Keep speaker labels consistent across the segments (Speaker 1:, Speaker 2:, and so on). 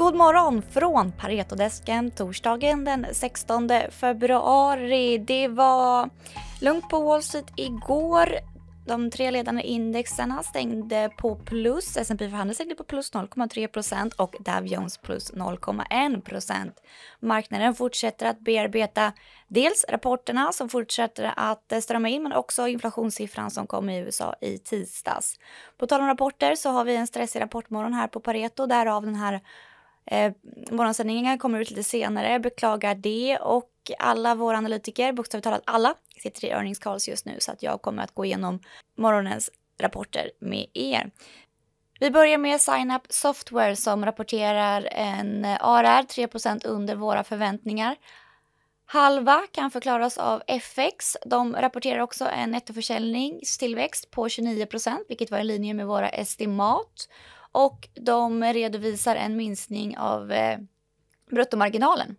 Speaker 1: God morgon från Paretodesken torsdagen den 16 februari. Det var lugnt på Wall Street igår. De tre ledande indexerna stängde på plus. S&P 500 stängde på plus 0,3% och Dow Jones plus 0,1% Marknaden fortsätter att bearbeta dels rapporterna som fortsätter att eh, strömma in men också inflationssiffran som kom i USA i tisdags. På tal om rapporter så har vi en stressig rapportmorgon här på Pareto därav den här Eh, morgonsändningen kommer ut lite senare, beklagar det och alla våra analytiker, bokstavligt talat alla, sitter i earnings calls just nu så att jag kommer att gå igenom morgonens rapporter med er. Vi börjar med SignUp Software som rapporterar en ARR 3% under våra förväntningar. Halva kan förklaras av FX. De rapporterar också en nettoförsäljningstillväxt på 29% vilket var i linje med våra estimat och de redovisar en minskning av eh, bruttomarginalen.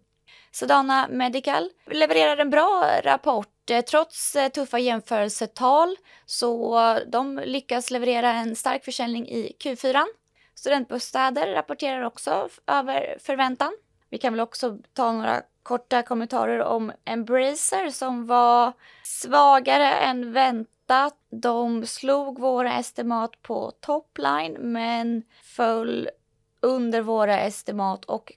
Speaker 1: Sedana Medical levererar en bra rapport eh, trots eh, tuffa jämförelsetal så de lyckas leverera en stark försäljning i Q4. Studentbostäder rapporterar också över förväntan. Vi kan väl också ta några korta kommentarer om Embracer som var svagare än väntat väntat. De slog våra estimat på topline men föll under våra estimat och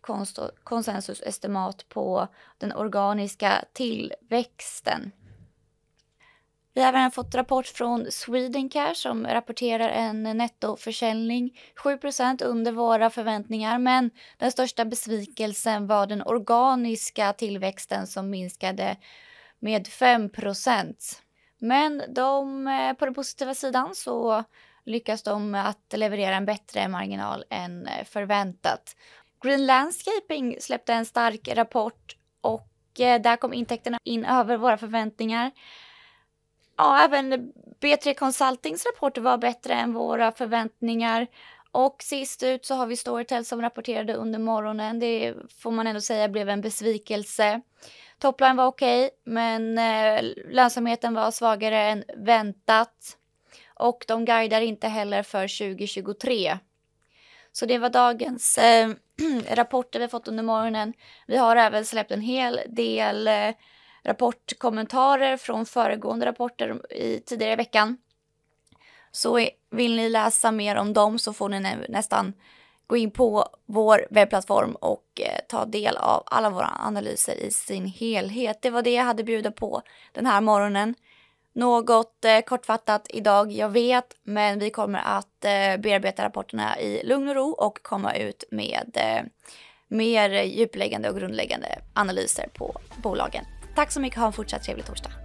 Speaker 1: konsensusestimat på den organiska tillväxten. Vi har även fått rapport från Swedencare som rapporterar en nettoförsäljning 7% under våra förväntningar men den största besvikelsen var den organiska tillväxten som minskade med 5 men de, eh, på den positiva sidan så lyckas de att leverera en bättre marginal än eh, förväntat. Green Landscaping släppte en stark rapport och eh, där kom intäkterna in över våra förväntningar. Ja, även B3 Consultings rapport var bättre än våra förväntningar. Och sist ut så har vi Storytel som rapporterade under morgonen. Det får man ändå säga blev en besvikelse. Topline var okej, okay, men eh, lönsamheten var svagare än väntat. Och de guidar inte heller för 2023. Så det var dagens eh, rapporter vi fått under morgonen. Vi har även släppt en hel del eh, rapportkommentarer från föregående rapporter i tidigare i veckan. Så vill ni läsa mer om dem så får ni nästan gå in på vår webbplattform och eh, ta del av alla våra analyser i sin helhet. Det var det jag hade bjuda på den här morgonen. Något eh, kortfattat idag, jag vet, men vi kommer att eh, bearbeta rapporterna i lugn och ro och komma ut med mer djupläggande och grundläggande analyser på bolagen. Tack så mycket, ha en fortsatt trevlig torsdag.